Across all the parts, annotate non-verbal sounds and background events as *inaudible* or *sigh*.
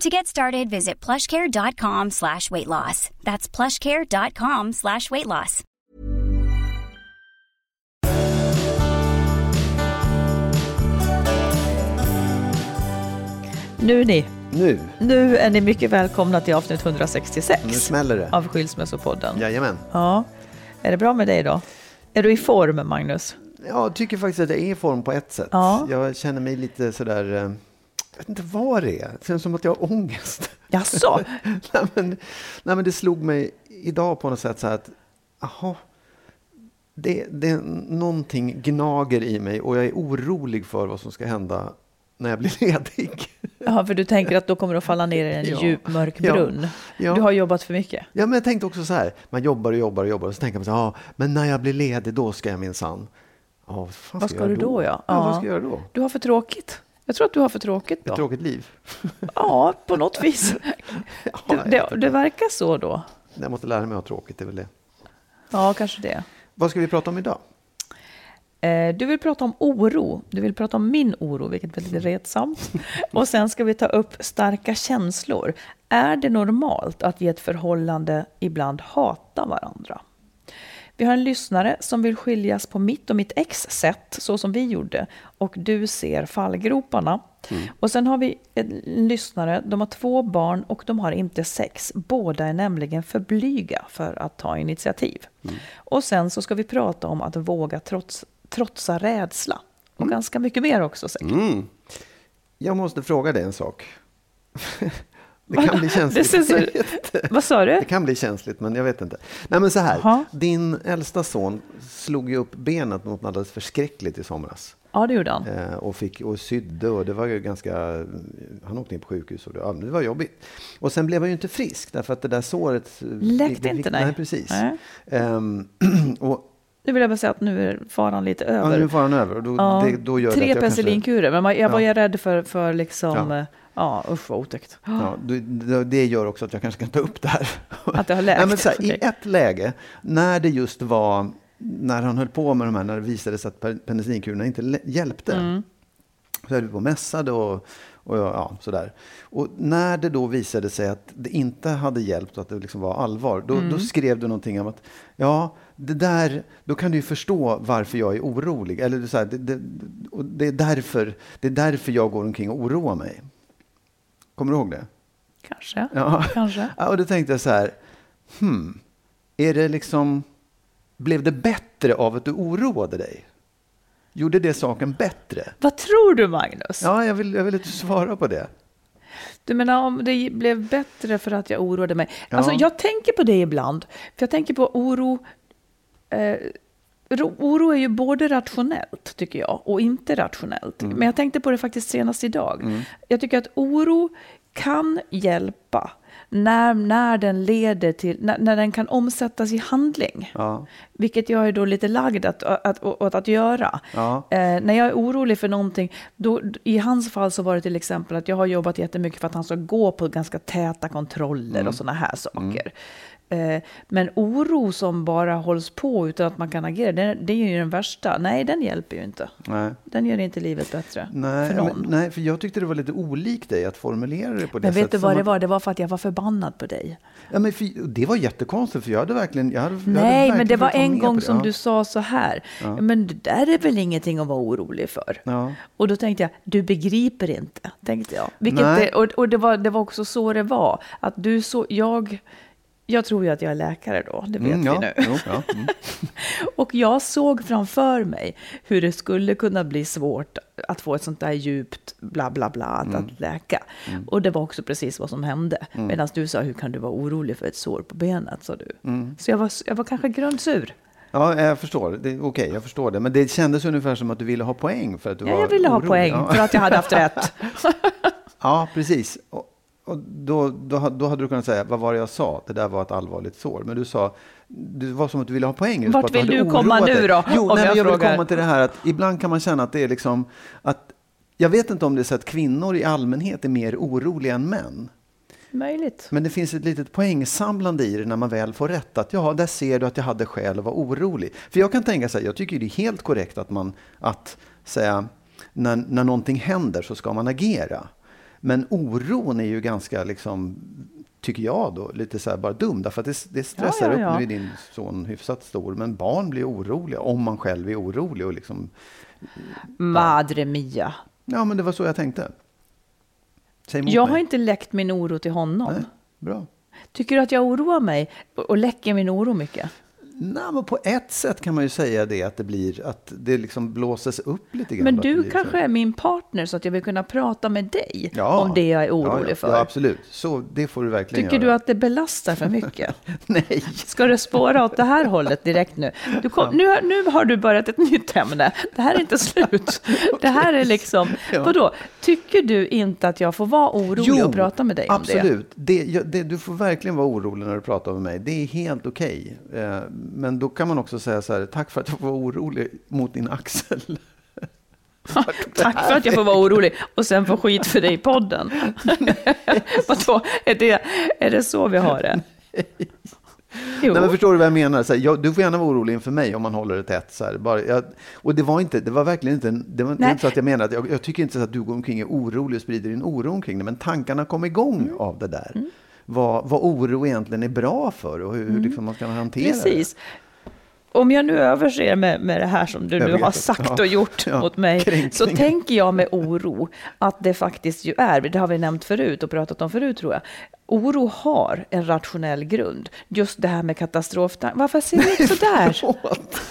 To get started, visit plushcare.com slash weight loss. That's plushcare.com slash weight loss. Nu ni, Nu, nu är ni mycket välkomna till avsnitt 166 nu smäller det. av Skilsmässopodden. Jajamän. Ja. Är det bra med dig då? Är du i form, Magnus? Jag tycker faktiskt att jag är i form på ett sätt. Ja. Jag känner mig lite sådär, eh, jag vet inte vad det är. Det känns som att jag har ångest. Jaså? *laughs* nej, men, nej men det slog mig idag på något sätt så att, aha, det, det, någonting gnager i mig och jag är orolig för vad som ska hända när jag blir *laughs* ledig. Ja, för du tänker att då kommer du att falla ner i en Ja. djup mörk Ja. brunn. Ja. Du har jobbat för mycket. Ja, men jag tänkte också så här, man jobbar och jobbar och jobbar och så tänker man så här, ja, men när jag blir ledig då ska jag minsann. Ja, vad fan Vad ska ska du då, ja? ja? Ja. Vad ska jag göra då? Du har för tråkigt. Jag tror att du har för tråkigt Ett då. tråkigt liv. *laughs* Ja, på något vis. *laughs* Det, det, det verkar så då. jag måste lära mig att ha tråkigt, det är väl det. Ja, kanske det. Vad ska vi prata om idag? Eh, Du vill prata om oro. Du vill prata om min oro, vilket är lite retsamt. *laughs* Och sen ska vi ta upp starka känslor. Är det normalt att i ett förhållande ibland hata varandra? Vi har en lyssnare som vill skiljas på mitt och mitt ex sätt, så som vi gjorde. Och du ser fallgroparna. Och sen har vi en lyssnare, de har två barn och de har inte sex. Båda är nämligen för blyga för att ta initiativ. Och sen så ska vi prata om att våga trots, trotsa rädsla. Och ganska mycket mer också säkert. Mm. Jag måste fråga dig en sak. *laughs* Det kan bli *laughs* känsligt. Så, vad sa du? Det kan bli känsligt, men jag vet inte. Nej, men så här. Jaha. Din äldsta son slog ju upp benet något alldeles förskräckligt i somras. Ja, det gjorde han. Eh, och, fick, och sydde och det var ju ganska... Han åkte in på sjukhus och det, ja, det var jobbigt. Och sen blev han ju inte frisk därför att det där såret... eh, Läkte inte, nej. Nej, precis. Nej. Ehm, *clears throat* och Nu vill jag bara säga att nu är faran lite ja, över. nu får han över då, Ja, det, då gör tre jag kanske- penicillinkurer, men jag var Ja. ju rädd för, för liksom, Ja. ja, ja usch vad otäckt. Ja, det, gör också att jag kanske kan ta upp det här. *laughs* Att det har läkt. Nej, men så här, I ett läge, när det just var, när han höll på med de här, när det visade sig att pe- penicillinkurerna inte hjälpte. Mm. Så höll vi på och mässade och, och ja, sådär. Och när det då visade sig att det inte hade hjälpt och att det liksom var allvar, då, Mm. då skrev du någonting om att ja, det där, då kan du ju förstå varför jag är orolig. Eller så här, det, det, det, är därför, det är därför jag går omkring och oroar mig. Kommer du ihåg det? Kanske. Ja. Kanske. *laughs* Ja, och då tänkte jag så här, hmm, är det liksom, blev det bättre av att du oroade dig? Gjorde det saken bättre? Vad tror du, Magnus? Ja, jag vill, jag vill att du svarar på det. Du menar om det blev bättre för att jag oroade mig? Ja. Alltså, jag tänker på det ibland. För jag tänker på oro... Eh, ro- oro är ju både rationellt, tycker jag, och inte rationellt. Mm. Men jag tänkte på det faktiskt senast idag. Jag tycker att oro kan hjälpa när, när den leder till... När, när den kan omsättas i handling. Ja, Vilket jag är då lite lagd att, att, åt att göra. ja, Eh, när jag är orolig för någonting, då, i hans fall så var det till exempel att jag har jobbat jättemycket för att han ska gå på ganska täta kontroller Mm. och sådana här saker. Eh, men oro som bara hålls på utan att man kan agera, det, det är ju den värsta. Nej, den hjälper ju inte. Nej. Den gör inte livet bättre Nej, för någon. men, nej, för jag tyckte det var lite olikt dig att formulera det på det Men vet sättet. du vad det var? Det var för att jag var förbannad på dig. Ja, men för, det var jättekonstigt, för jag hade verkligen... Jag hade, jag hade Nej, men verkligen det var en gång som ja. du sa så här. Men det där är väl ingenting att vara orolig för? Ja. Och då tänkte jag, du begriper inte, tänkte jag. Vilket Nej. det, och och det, var, det var också så det var. Att du så, jag, jag tror ju att jag är läkare då, det vet Mm, vi ja, nu. jo, ja, mm. *laughs* Och jag såg framför mig hur det skulle kunna bli svårt att få ett sånt där djupt bla bla bla att, Mm. att läka. Och det var också precis vad som hände. Medan du sa, hur kan du vara orolig för ett sår på benet? Sa du. Mm. Så jag var, jag var kanske grundsur. ja, jag förstår. Okej, jag förstår det. Men det kändes ungefär som att du ville ha poäng för att du Ja, var jag ville ha orolig. poäng Ja. för att jag hade haft rätt. *laughs* Ja, precis. Och, och då, då, då hade du kunnat säga, vad var det jag sa? Det där var ett allvarligt sår. Men du sa, det var som att du ville ha poäng. Vart vill du komma nu då, Jo, nej, jag jag vill komma till det här att ibland kan man känna att det är liksom att jag vet inte om det är så att kvinnor i allmänhet är mer oroliga än män. Möjligt. Men det finns ett litet poängsamlande i det när man väl får rätt. Att ja, där ser du att jag hade skäl att vara orolig. För jag kan tänka så här, jag tycker det är helt korrekt att man, att säga, när, när någonting händer så ska man agera. Men oron är ju ganska, liksom, tycker jag då, lite så här bara dum. Därför att det, det stressar Ja, ja, ja. upp, nu är din son hyfsat stor, men barn blir oroliga om man själv är orolig. Och liksom, Madre mia. ja, men det var så jag tänkte. Jag mig. har inte läckt min oro till honom. Nej, bra. Tycker du att jag oroar mig och läcker min oro mycket? Nej, men på ett sätt kan man ju säga det att det blir att det liksom blåses upp lite grann. Men du kanske så. är min partner så att jag vill kunna prata med dig Ja. om det jag är orolig ja, ja, för. Ja, absolut. Så det får du verkligen Tycker du göra. att det belastar för mycket? *laughs* Nej. Ska det spåra åt det här hållet direkt nu? Du kom, nu, nu har du börjat ett nytt ämne. Det här är inte slut. *laughs* Det här är liksom... Ja. Vadå? Tycker du inte att jag får vara orolig och prata med dig om det? absolut. Det, det, du får verkligen vara orolig när du pratar med mig. Det är helt okej. Eh, men då kan man också säga så här, tack för att jag vara orolig mot din axel. *laughs* Tack för att jag får vara orolig och sen få skit för dig i podden. *laughs* Vadå? Är det, är det så vi har det? *laughs* Jo. Nej, men förstår du vad jag menar? Så här, jag, du får gärna vara orolig inför mig om man håller det tätt. Så här, bara, jag, och det var, inte, det var verkligen inte, det var inte så att jag menar att jag, jag tycker inte så att du går omkring och är orolig och sprider din oro omkring det. Men tankarna kom igång Mm. av det där. Vad, vad oro egentligen är bra för och hur, hur liksom man ska hantera Mm. Precis. Om jag nu överser med, med det här som du Jag nu har sagt Ja. och gjort Ja. mot mig, Kränkning. så tänker jag med oro att det faktiskt ju är, det har vi nämnt förut och pratat om förut tror jag, oro har en rationell grund. Just det här med katastroftankar. Varför ser du ut sådär?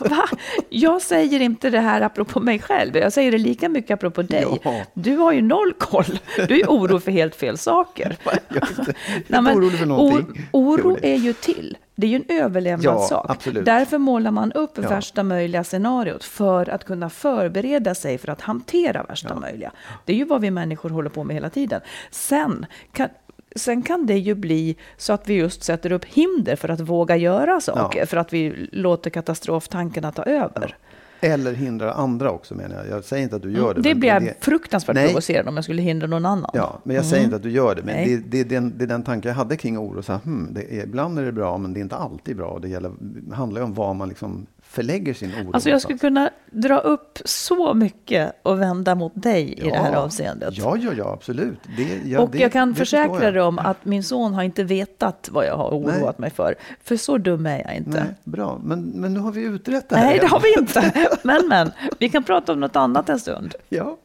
Va? Jag säger inte det här apropå mig själv, jag säger det lika mycket apropå dig. Ja. Du har ju noll koll. Du är oro för helt fel saker. *laughs* Jag är inte, jag är Nej, inte men orolig för någonting. Oro är ju till. Det är ju en överlevnadssak. Ja, absolut. Därför målar man upp Ja. värsta möjliga scenariot för att kunna förbereda sig för att hantera värsta möjliga. Det är ju vad vi människor håller på med hela tiden. Sen kan, sen kan det ju bli så att vi just sätter upp hinder för att våga göra saker, Ja. för att vi låter katastroftankarna ta över. Eller hindra andra också menar jag. Jag säger inte att du gör det. det men blir jag det- fruktansvärt Nej. provocerad om jag skulle hindra någon annan. Ja, men jag säger inte att du gör det. Men det, det, är den, det är den tanke jag hade kring oro. Så här, hmm, det är, ibland är det bra, men det är inte alltid bra. Det, gäller, det handlar ju om var man liksom förlägger sin oro. Alltså jag skulle kunna dra upp så mycket och vända mot dig i det här Ja. avseendet. Ja, ja, ja, absolut. Det, ja, och det, jag kan det försäkra jag. dig om att min son har inte vetat vad jag har oroat mig för. För så dum är jag inte. Nej, bra, men, men nu har vi utrett det här. Nej, det har vi inte. *laughs* Men, men, vi kan prata om något annat en stund. Ja.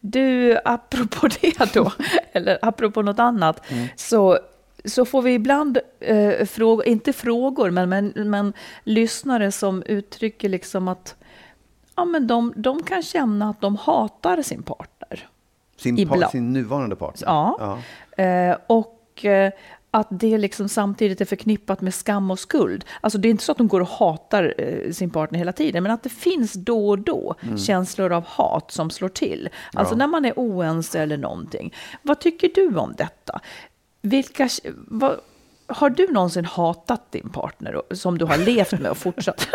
Du, apropå *laughs* det då, eller apropå något annat, så, så får vi ibland eh, frågor, inte frågor, men, men, men lyssnare som uttrycker liksom att ja, men de, de kan känna att de hatar sin partner. Sin, par, sin nuvarande partner. Ja. Eh, och eh, att det liksom samtidigt är förknippat med skam och skuld. Alltså det är inte så att de går och hatar eh, sin partner hela tiden, men att det finns då och då känslor av hat som slår till. Alltså Ja. när man är oense eller någonting. Vad tycker du om detta? Vilka, vad, har du någonsin hatat din partner som du har levt med och fortsatt?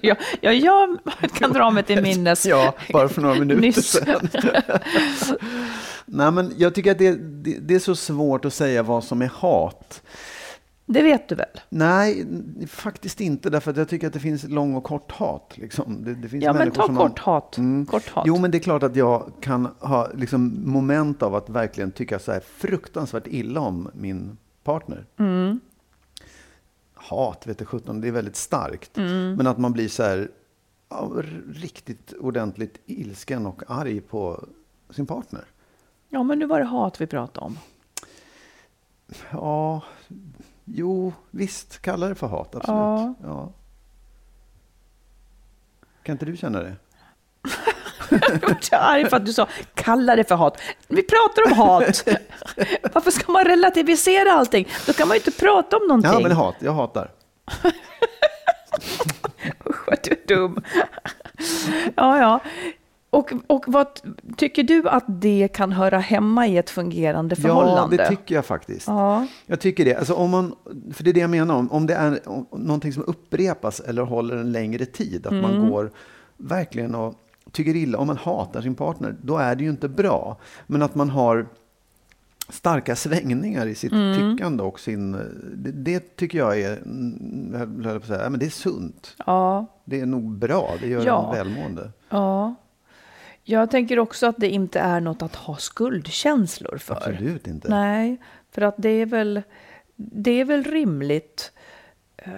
ja, *laughs* ja, jag kan dra mig till minnes. Ja, bara för några minuter Nyss. sedan. *laughs* Nej, men jag tycker att det, det, det är så svårt att säga vad som är hat. Det vet du väl? Nej, faktiskt inte. Därför att jag tycker att det finns lång och kort hat. Liksom. Det, det finns Ja, men ta som kort har, hat. Mm. Kort hat. Jo, men det är klart att jag kan ha liksom, moment av att verkligen tycka så här fruktansvärt illa om min partner. Mm. Hat, vet du sjutton, det är väldigt starkt. Mm. Men att man blir så här ja, riktigt ordentligt ilsken och arg på sin partner. Ja, men nu var det hat vi pratade om. Ja, jo, visst, kalla det för hat, absolut. Ja. Ja. Kan inte du känna det? *laughs* Jag så arg för att du sa kalla det för hat. Vi pratar om hat. Varför ska man relativisera allting? Då kan man ju inte prata om någonting. Ja, men hat, jag hatar. *laughs* Usch, vad du är dum. Ja, ja. Och, och vad tycker du att det kan höra hemma i ett fungerande förhållande? Ja, det tycker jag faktiskt. Ja. Jag tycker det. Alltså om man, för det är det jag menar, om, om det är om, någonting som upprepas eller håller en längre tid, att Mm. man går verkligen och tycker illa, om man hatar sin partner, då är det ju inte bra. Men att man har starka svängningar i sitt Mm. tyckande och sin... Det, det tycker jag är, jag på att säga, men det är sunt. ja. Det är nog bra, det gör Ja. en välmående. Ja. Jag tänker också att det inte är något att ha skuldkänslor för. Absolut inte. Nej, för att det är väl, det är väl rimligt. Eh,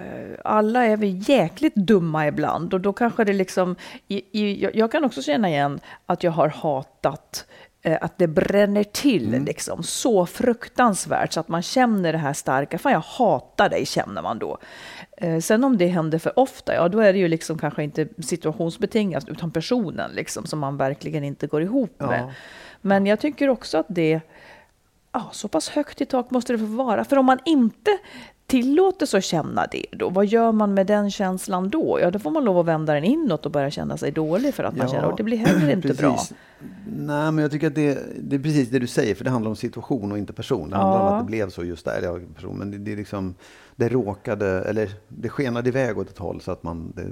Alla är vi jäkligt dumma ibland och då kanske det liksom... I, i, jag- kan också känna igen att jag har hatat att det bränner till Mm. liksom så fruktansvärt så att man känner det här starka. Fan, jag hatar dig, känner man då. Eh, Sen om det händer för ofta, ja då är det ju liksom kanske inte situationsbetingat utan personen liksom som man verkligen inte går ihop Ja. med. Men jag tycker också att det ja, så pass högt i tak måste det få vara. För om man inte tillåter sig att känna det, då, vad gör man med den känslan då? Ja, då får man lov att vända den inåt och börja känna sig dålig för att man Ja, känner och det blir heller inte precis. bra. Nej, men jag tycker att det, det är precis det du säger, för det handlar om situation och inte person. Det handlar Ja. om att det blev så just där, ja, person, men det, det är liksom, det råkade, eller det skenade iväg åt ett håll så att man, det,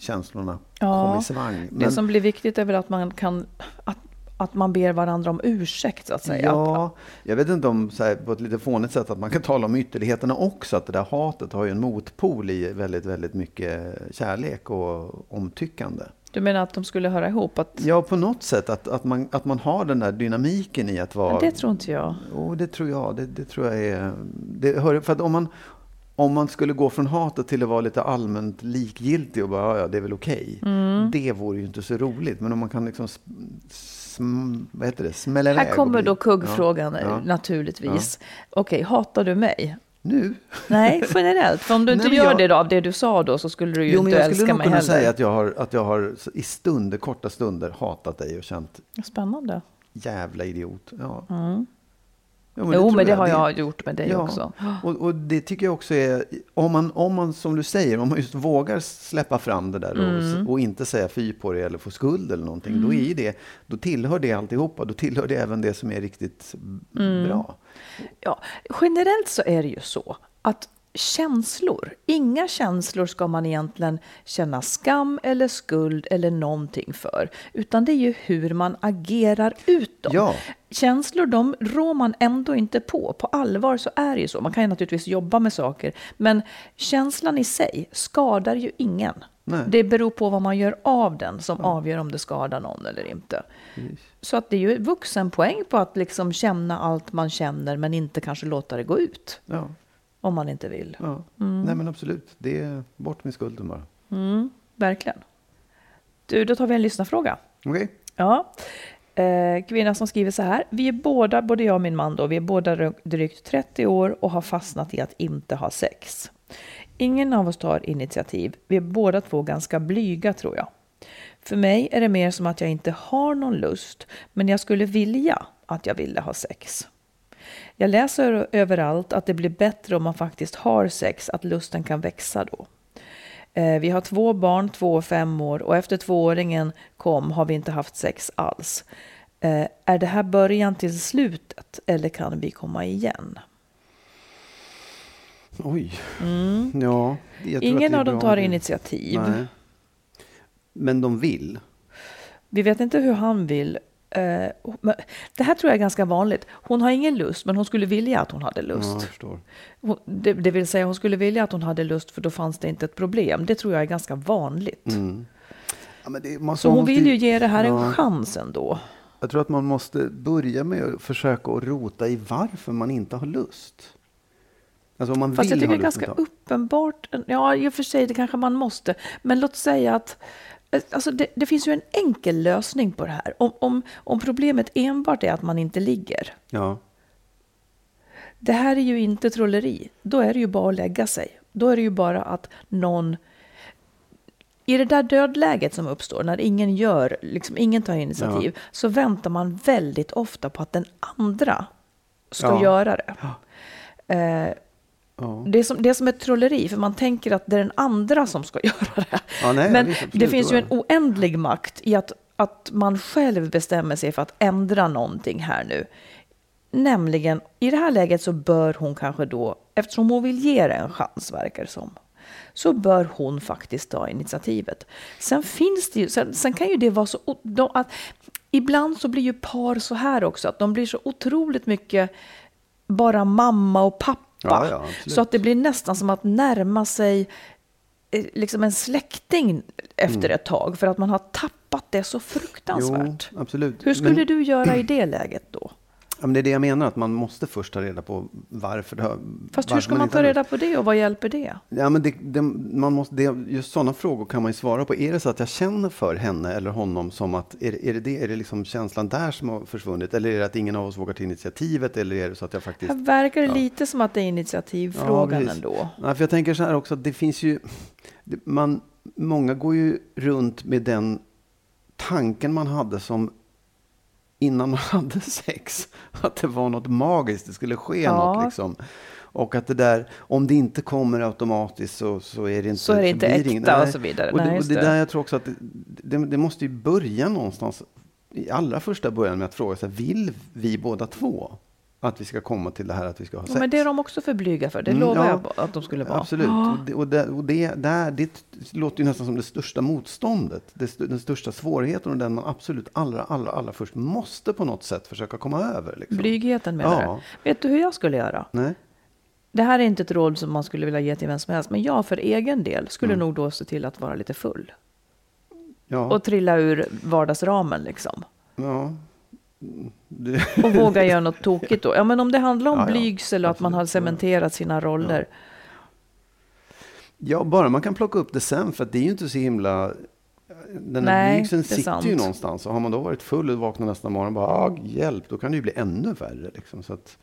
känslorna Ja, kom i svang. Det som blir viktigt är väl att man kan, att, att man ber varandra om ursäkt så att säga. Ja, jag vet inte om här, på ett lite fånigt sätt att man kan tala om ytterligheterna också. Att det där hatet har ju en motpol i väldigt, väldigt mycket kärlek och omtyckande. Du menar att de skulle höra ihop? Att, Ja, på något sätt att, att, man, att man har den där dynamiken i att vara... Men det tror inte jag. Jo, det tror jag. Det, det tror jag är... Det hör, för att om man, om man skulle gå från hatet till att vara lite allmänt likgiltig och bara, ja, det är väl okej. Mm. Det vore ju inte så roligt. Men om man kan liksom, sm, vad heter det, smälla iväg. Här kommer då kuggfrågan Ja, eh, ja. naturligtvis. Okej, hatar du mig? Nu? Nej, generellt. För om du *laughs* inte Nej, men gör jag- det då, av det du sa då, så skulle du ju Jo, men inte jag skulle älska nog mig kunna heller. säga att jag, har, att jag har i stunder, korta stunder hatat dig och känt Spännande. jävla idiot. Ja. Mm. Jo, jo, tror men det jag. har jag gjort med dig Ja, också. Och, och det tycker jag också är, om man, om man som du säger, om man just vågar släppa fram det där Mm. och, och inte säga fy på det eller få skuld eller någonting, då är det, då tillhör det alltihopa, då tillhör det även det som är riktigt Mm. bra. Ja, generellt så är det ju så att känslor, inga känslor ska man egentligen känna skam eller skuld eller någonting för, utan det är ju hur man agerar ut dem. Ja. Känslor, de rår man ändå inte på. På allvar så är det ju så. Man kan ju naturligtvis jobba med saker, men känslan i sig skadar ju ingen. Nej. Det beror på vad man gör av den som avgör om det skadar någon eller inte. Så att det är ju vuxenpoäng på att liksom känna allt man känner men inte kanske låta det gå ut. Ja, Om man inte vill. ja. Mm. Nej men absolut, det är bort med skulden bara. Verkligen. Du, då tar vi en lyssnarfråga. Okej? Ja. Eh, kvinna som skriver så här. Vi är båda, både jag och min man då, vi är båda dry- drygt 30 år och har fastnat i att inte ha sex. Ingen av oss tar initiativ. Vi är båda två ganska blyga tror jag. För mig är det mer som att jag inte har någon lust, men jag skulle vilja att jag ville ha sex. Jag läser överallt att det blir bättre om man faktiskt har sex, att lusten kan växa då. Eh, Vi har två barn, två och fem år och efter tvååringen kom har vi inte haft sex alls. Eh, Är det här början till slutet eller kan vi komma igen? Oj. Ja, Mm. Ingen det är av dem tar det. initiativ. Nej. Men de vill. Vi vet inte hur han vill. Eh, det här tror jag är ganska vanligt. Hon har ingen lust, men hon skulle vilja att hon hade Ja, lust. jag förstår. Hon- Det, det vill säga, hon skulle vilja att hon hade lust, för då fanns det inte ett problem. Det tror jag är ganska vanligt. Mm. Ja, men det, man, Så hon måste vill ju ge det här Ja. en chans ändå. Jag tror att man måste börja med att försöka att rota i varför man inte har lust. Alltså om man Fast jag vill tycker ha det är ganska uppenbart. Ja, i och för sig, det kanske man måste. Men låt säga att alltså det, det finns ju en enkel lösning på det här. Om, om, om problemet enbart är att man inte ligger. Ja, Det här är ju inte trolleri. Då är det ju bara att lägga sig. Då är det ju bara att någon... I det där dödläget som uppstår, när ingen gör, liksom ingen tar initiativ, så väntar man väldigt ofta på att den andra ska Ja. göra det. Eh, ja. det, är som, det är som ett trolleri, för man tänker att det är den andra som ska *laughs* göra det. Ja, nej, Men absolut, det finns ju en det. oändlig makt i att, att man själv bestämmer sig för att ändra någonting här nu. Nämligen, i det här läget så bör hon kanske då, eftersom hon vill ge det en chans, verkar det som, så bör hon faktiskt ta initiativet. Sen finns det ju, sen, sen kan ju det vara så, de, att ibland så blir ju par så här också, att de blir så otroligt mycket bara mamma och pappa. Ja, ja, så att det blir nästan som att närma sig eh, liksom en släkting efter ett tag, för att man har tappat det så fruktansvärt. Jo, absolut. Hur skulle men, du göra i det läget då? Ja, men det är det jag menar, att man måste först ta reda på varför det har... Fast hur ska man inte ta reda på det och vad hjälper det? Ja, men det, det, man måste, det, just sådana frågor kan man ju svara på. Är det så att jag känner för henne eller honom som att, är, är det, det, är det liksom känslan där som har försvunnit? Eller är det att ingen av oss vågar ta initiativet? Eller är det så att jag faktiskt... Här verkar det Ja. lite som att det är initiativfrågan precis. ändå. Nej, för jag tänker så här också, att det finns ju... Man, många går ju runt med den tanken man hade som innan man *laughs* hade sex. Att det var något magiskt, det skulle ske Ja. något liksom. Och att det där, om det inte kommer automatiskt så, så är det inte... Så är det inte äkta inget. och så vidare. Och det, Nej, och det det. där jag tror också att det, det, det måste ju börja någonstans i allra första början med att fråga sig, vill vi båda två att vi ska komma till det här att vi ska ha sex? Ja, men det är de också för blyga för. Det Mm, lovar ja. jag att de skulle vara. Absolut. Och det, och det, och det, där, det låter ju nästan som det största motståndet. Det, den största svårigheten och den man absolut allra, allra, allra först måste på något sätt försöka komma över. Liksom. Blygheten menar Ja. du? Vet du hur jag skulle göra? Nej? Det här är inte ett råd som man skulle vilja ge till vem som helst, men jag för egen del skulle Mm. nog då se till att vara lite full. Ja. Och trilla ur vardagsramen liksom. ja. Det, Och våga göra något tokigt då. Ja, men om det handlar om Ja, ja. blygsel och att man har cementerat sina roller. ja, bara man kan plocka upp det sen, för att det är ju inte så himla... Den där Nej, blygelsen det är sitter sant. ju någonstans. Och har man då varit full och vaknar nästa morgon och bara, ah, hjälp, då kan det ju bli ännu värre. Liksom. Så att,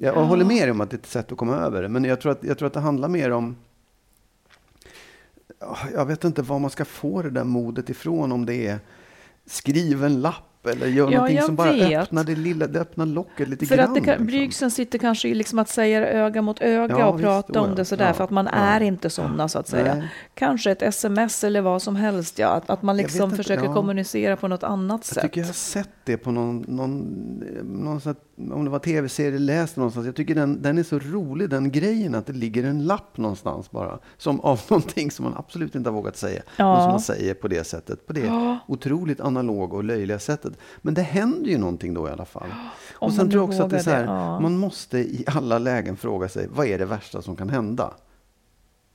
jag håller med dig om att det är ett sätt att komma över det. Men jag tror att, jag tror att det handlar mer om... Ja, Jag vet inte var man ska få det där modet ifrån. Om det är skriv en lapp eller gör Ja, någonting jag som bara vet. öppnar det lilla, det öppnar locket lite För grann. att det kan, liksom. sitter kanske i liksom att säga öga mot öga Ja, och visst, prata om det sådär, Ja, för att man är inte sådana så att säga. Nej. Kanske ett sms eller vad som helst, ja. Att, att man Jag liksom inte, försöker kommunicera på något annat Jag sätt. tycker jag har sett det på någon, någon, någon sån här, om det var tv-serie, läst någonstans. Jag tycker den, den är så rolig, den grejen att det ligger en lapp någonstans bara. Som av *laughs* någonting som man absolut inte har vågat säga. Och som man säger på det sättet. På det otroligt analoga och löjliga sättet. Men det händer ju någonting då i alla fall. Om och sen tror jag också att det är så här, det, ja. man måste i alla lägen fråga sig, vad är det värsta som kan hända?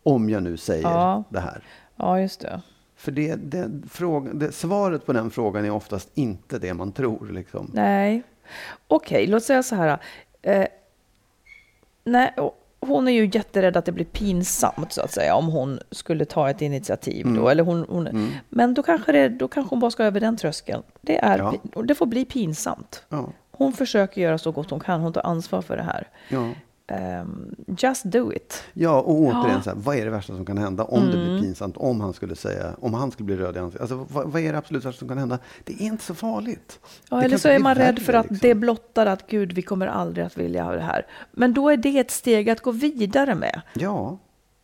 Om jag nu säger Ja. det här. Ja, just det. För det, det, fråga, det, svaret på den frågan är oftast inte det man tror. Liksom. Nej. Okej, låt säga så här. Eh, nej, hon är ju jätterädd att det blir pinsamt så att säga om hon skulle ta ett initiativ Mm. då. Eller hon, hon, Men då kanske, det, då kanske hon bara ska över den tröskeln. Det, är, Ja. det får bli pinsamt. Ja, Hon försöker göra så gott hon kan. Hon tar ansvar för det här. ja. Ehm, just do it. ja, och återigen, Ja. Mm. så här, vad är det värsta som kan hända om det blir pinsamt? Om han skulle säga, om han skulle bli röd i ansiktet. Alltså, vad, vad är det absolut värsta som kan hända? Det är inte så farligt. Ja, Det eller så är man rädd för att liksom. det blottar att gud, vi kommer aldrig att vilja ha det här. Men då är det ett steg att gå vidare med. Ja,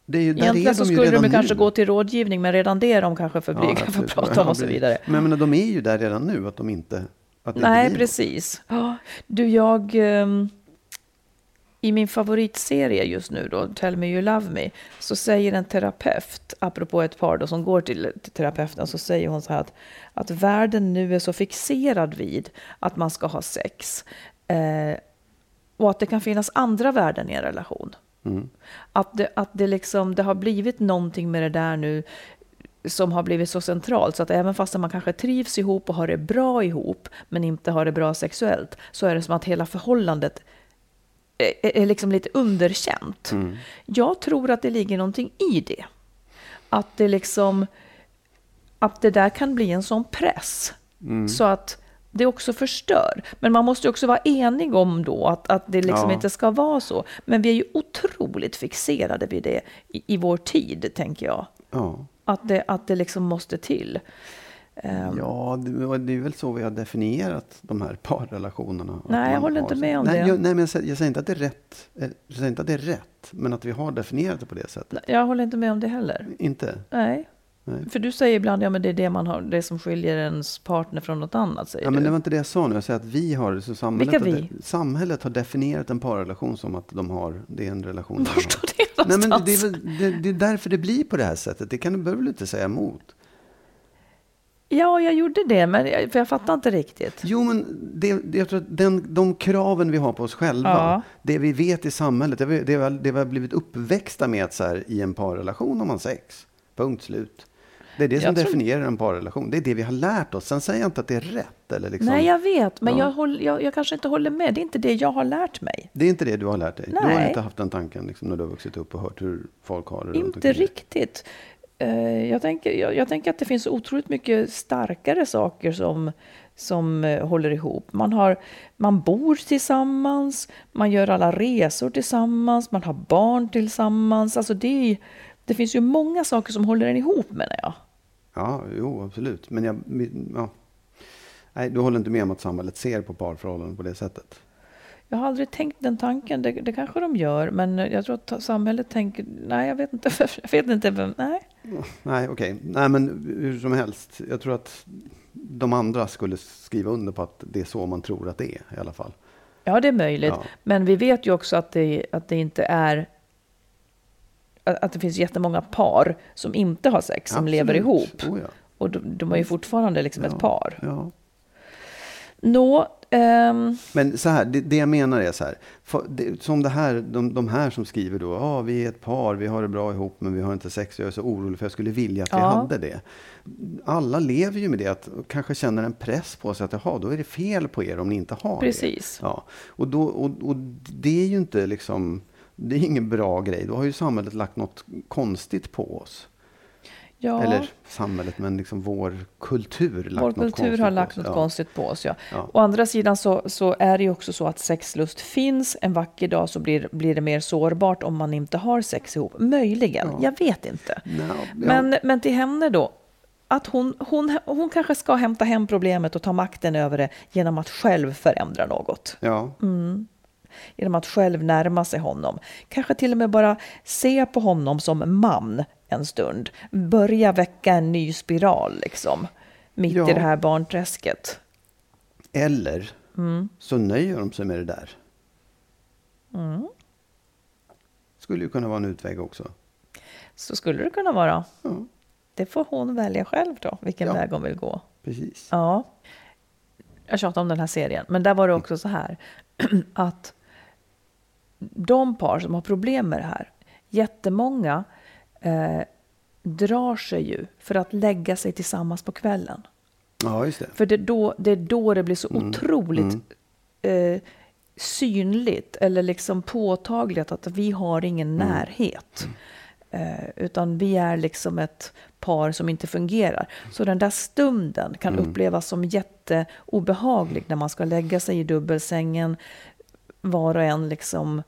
det är ju, Egentligen är så de ju skulle de kanske nu. gå till rådgivning, men redan det är de kanske för blyga för att prata om Ja, och så vidare. Men, men de är ju där redan nu, att de inte... Att Nej, inte precis. Ja, Du, jag... ehm, i min favoritserie just nu då, Tell me you love me, så säger en terapeut, apropå ett par då som går till, terapeuten, så säger hon så här att, att världen nu är så fixerad vid att man ska ha sex. Eh, och att det kan finnas andra värden i en relation. Mm. Att, det, att det, liksom, det har blivit någonting med det där nu som har blivit så centralt så att även fast man kanske trivs ihop och har det bra ihop men inte har det bra sexuellt så är det som att hela förhållandet är, är liksom lite underkänt. Mm. Jag tror att det ligger någonting i det. Att det liksom att det där kan bli en sån press mm. så att det också förstör. Men man måste också vara enig om då att, att det liksom ja. inte ska vara så. Men vi är ju otroligt fixerade vid det i, i vår tid, tänker jag. Ja. Att, det, att det liksom måste till. Um, ja, det, är väl så vi har definierat de här parrelationerna. Nej, jag håller inte med om nej, det. Jag, nej, men jag, jag, säger inte att det är rätt. Eh, jag säger inte att det är rätt, men att vi har definierat det på det sättet. Jag håller inte med om det heller. Inte? Nej. Nej. För du säger ibland, ja men det är det man har, det som skiljer ens partner från något annat. Säger ja, men du. det var inte det jag sa nu. Jag säger att vi har, så samhället, Vilka vi? Har, samhället har definierat en parrelation som att de har, det är en relation. *laughs* Var står det Nej, men det, är, det, det, är därför det blir på det här sättet. Det kan du du inte säga emot. Ja, jag gjorde det, men jag, för jag fattar inte riktigt. Jo, men det, jag tror att den, de kraven vi har på oss själva, ja. det vi vet i samhället, det det det vi har blivit uppväxta med att så här, i en parrelation har man sex. Punkt slut. Det är det som jag definierar tror... en parrelation. Det är det vi har lärt oss. Sen säger jag inte att det är rätt. Eller liksom... Nej, jag vet. Men ja. jag, håll, jag, jag, kanske inte håller med. Det är inte det jag har lärt mig. Det är inte det du har lärt dig? Nej. Du har inte haft den tanken liksom, när du har vuxit upp och hört hur folk har det? Inte riktigt. Eh, jag, tänker, jag, jag, tänker att det finns otroligt mycket starkare saker som, som eh, håller ihop. Man, har, man bor tillsammans, man gör alla resor tillsammans, man har barn tillsammans. Alltså det, det finns ju många saker som håller en ihop menar jag. Ja, jo, absolut. Men jag, ja. Nej, du håller inte med om att samhället ser på parförhållanden på det sättet? Jag har aldrig tänkt den tanken. Det, det kanske de gör, men jag tror att samhället tänker... Nej, jag vet inte. *laughs* Jag vet inte vem, nej. Nej, okej. Okay. Nej, men hur som helst. Jag tror att de andra skulle skriva under på att det är så man tror att det är i alla fall. Ja, det är möjligt. Ja. Men vi vet ju också att det, att det inte är att det finns jättemånga par som inte har sex, som Absolut. lever ihop. Oh ja. Och de, de, är ju fortfarande liksom ja. ett par. Ja. Nå, um... Men så här, det, det, jag menar är så här. För, det, som det här, de, de här som skriver då, ah, vi är ett par, vi har det bra ihop, men vi har inte sex. Jag är så orolig för jag skulle vilja att ja. vi hade det. Alla lever ju med det, att kanske känner en press på sig att jaha, då är det fel på er om ni inte har Precis. det. Ja. Och, då, och, och det är ju inte liksom det är ingen bra grej. Då har ju samhället lagt något konstigt på oss. Ja. Eller samhället, men liksom vår kultur. Lagt vår kultur har lagt något ja. konstigt på oss. Ja. ja. Å andra sidan så, så, är det ju också så att sexlust finns. En vacker dag så blir, blir det mer sårbart om man inte har sex ihop. Möjligen, ja. jag vet inte. No, men, men till henne då, att hon, hon, hon kanske ska hämta hem problemet och ta makten över det genom att själv förändra något. Ja. Mm genom att själv närma sig honom. Kanske till och med bara se på honom som man en stund. Börja väcka en ny spiral liksom, mitt ja. i det här barnträsket. Eller mm. så nöjer de sig med det där. Mm. Skulle ju kunna vara en utväg också. Så skulle det kunna vara. Ja. Det får hon välja själv då, vilken ja. väg hon vill gå. Precis. Ja. Jag tjatar om den här serien, men där var det också så här *clears throat* att de par som har problem med det här, jättemånga eh, drar sig ju för att lägga sig tillsammans på kvällen. Ja, just det. För det är då det, är då det blir så mm. otroligt mm. Eh, synligt eller liksom påtagligt att vi har ingen mm. närhet. Eh, utan vi är liksom ett par som inte fungerar. Så den där stunden kan mm. upplevas som jätteobehaglig när man ska lägga sig i dubbelsängen var och en liksom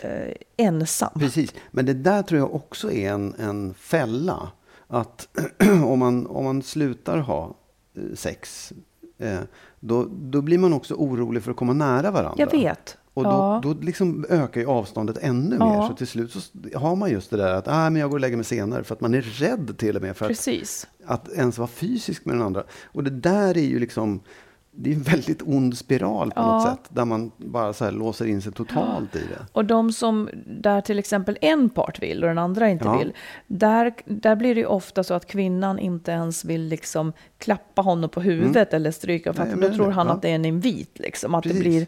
eh, ensam. Precis, men det där tror jag också är en, en fälla. Att *clears throat* om, man, om man slutar ha eh, sex, eh, då, då blir man också orolig för att komma nära varandra. Jag vet. Och då, ja. då liksom ökar ju avståndet ännu ja. mer. Så till slut så har man just det där att ah, men jag går och lägger mig senare. För att man är rädd till och med för att, att ens vara fysisk med den andra. Och det där är ju liksom det är en väldigt ond spiral på ja. något sätt. Där man bara så låser in sig totalt i det. Och de som, där till exempel en part vill och den andra inte ja. vill. Där, där blir det ofta så att kvinnan inte ens vill liksom klappa honom på huvudet mm. eller stryka. För Nej, då tror han ja. att det är en invit. Liksom, att det blir,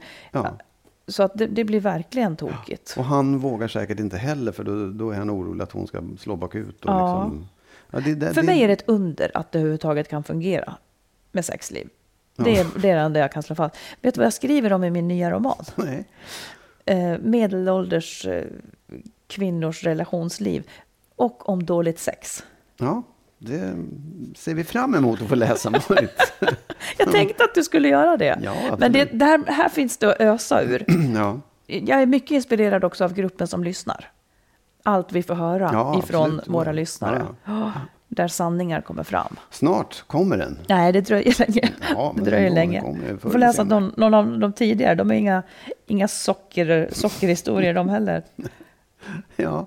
Så att det, det, blir verkligen tokigt. Och han vågar säkert inte heller för då, då är han orolig att hon ska slå bakut. Och liksom, det, det, för mig är det ett under att det överhuvudtaget kan fungera med sexliv. Det är, det är det enda jag kan slå fast. Vet du vad jag skriver om i min nya roman? Nej. Eh, medelålders eh, kvinnors relationsliv och om dåligt sex. Ja, det ser vi fram emot att få läsa, Marit. *laughs* jag tänkte att du skulle göra det. Ja, Men det, det här, här, finns det att ösa ur. *clears throat* ja. Jag är mycket inspirerad också av gruppen som lyssnar. Allt vi får höra ja, ifrån absolut. våra lyssnare. Ja där sanningar kommer fram. Snart kommer den. Nej, det dröjer länge. Ja, *laughs* det dröjer länge. Du får läsa någon, någon, av de tidigare. De är inga, inga socker, sockerhistorier de heller. *laughs* ja.